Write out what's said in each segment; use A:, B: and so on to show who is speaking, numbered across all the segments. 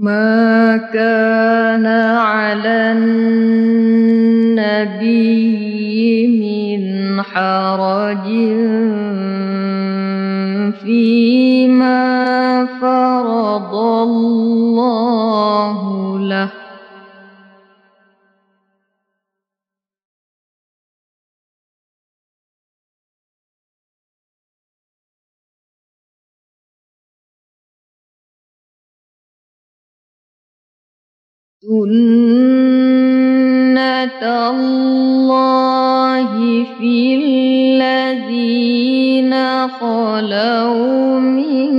A: ما كان على النبي من حرج فيما سنة الله في الذين خلوا من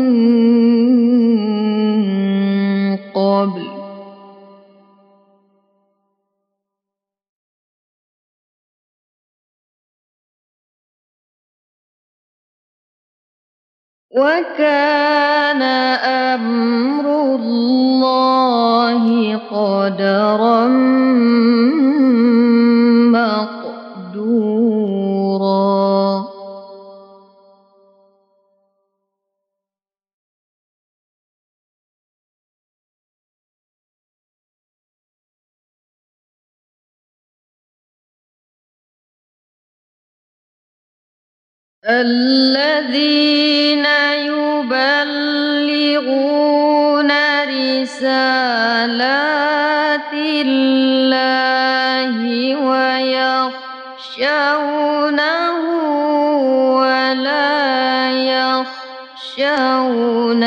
A: قبل وكان أمر الله الذين يبلغون رسالات الله ويخشونه ولا يخشون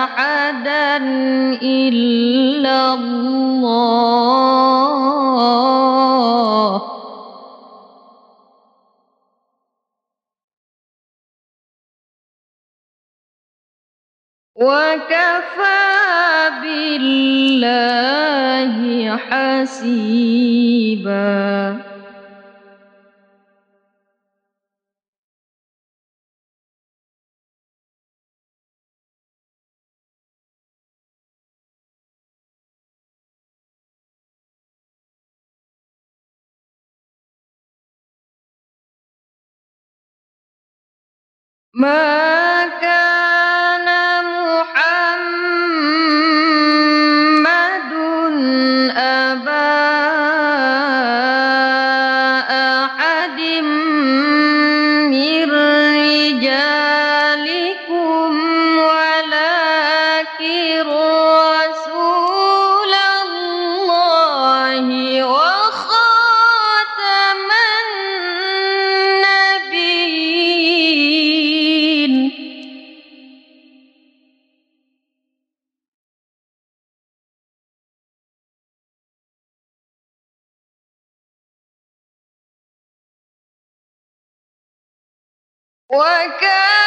A: أحدا إلا وكفى بالله حسيبا. ما كان وكان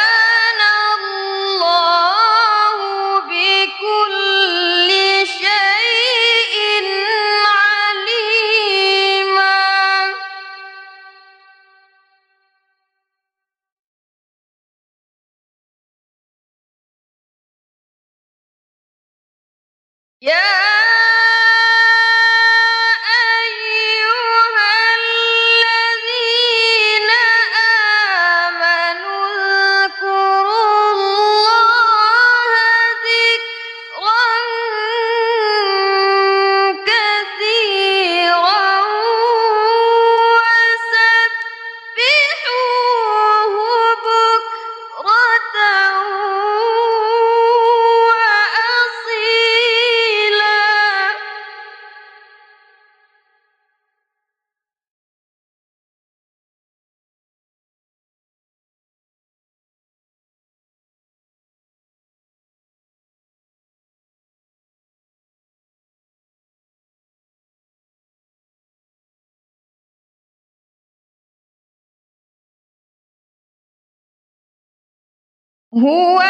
A: هو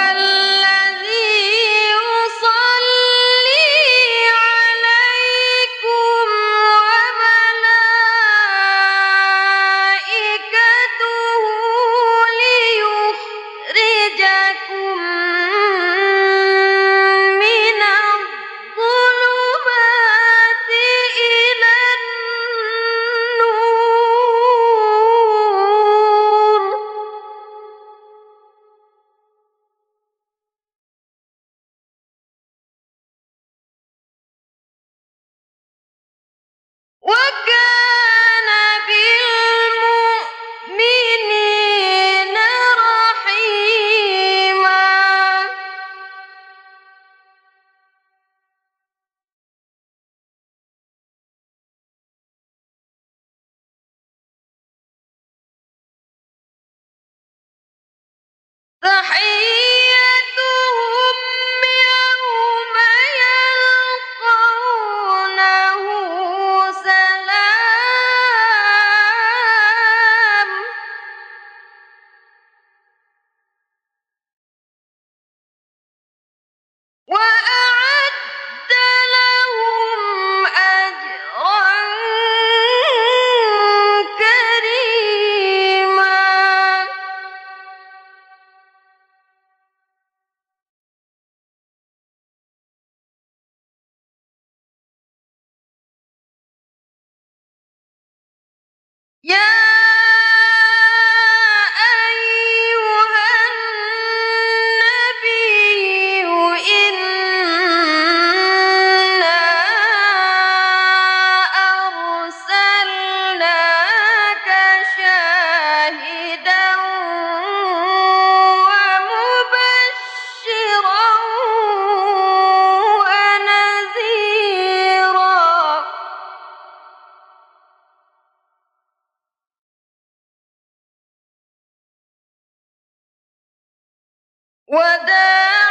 A: وداعيا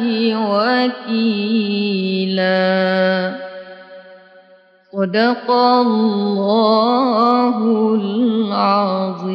A: بالله وكيلا. صدق الله العظيم.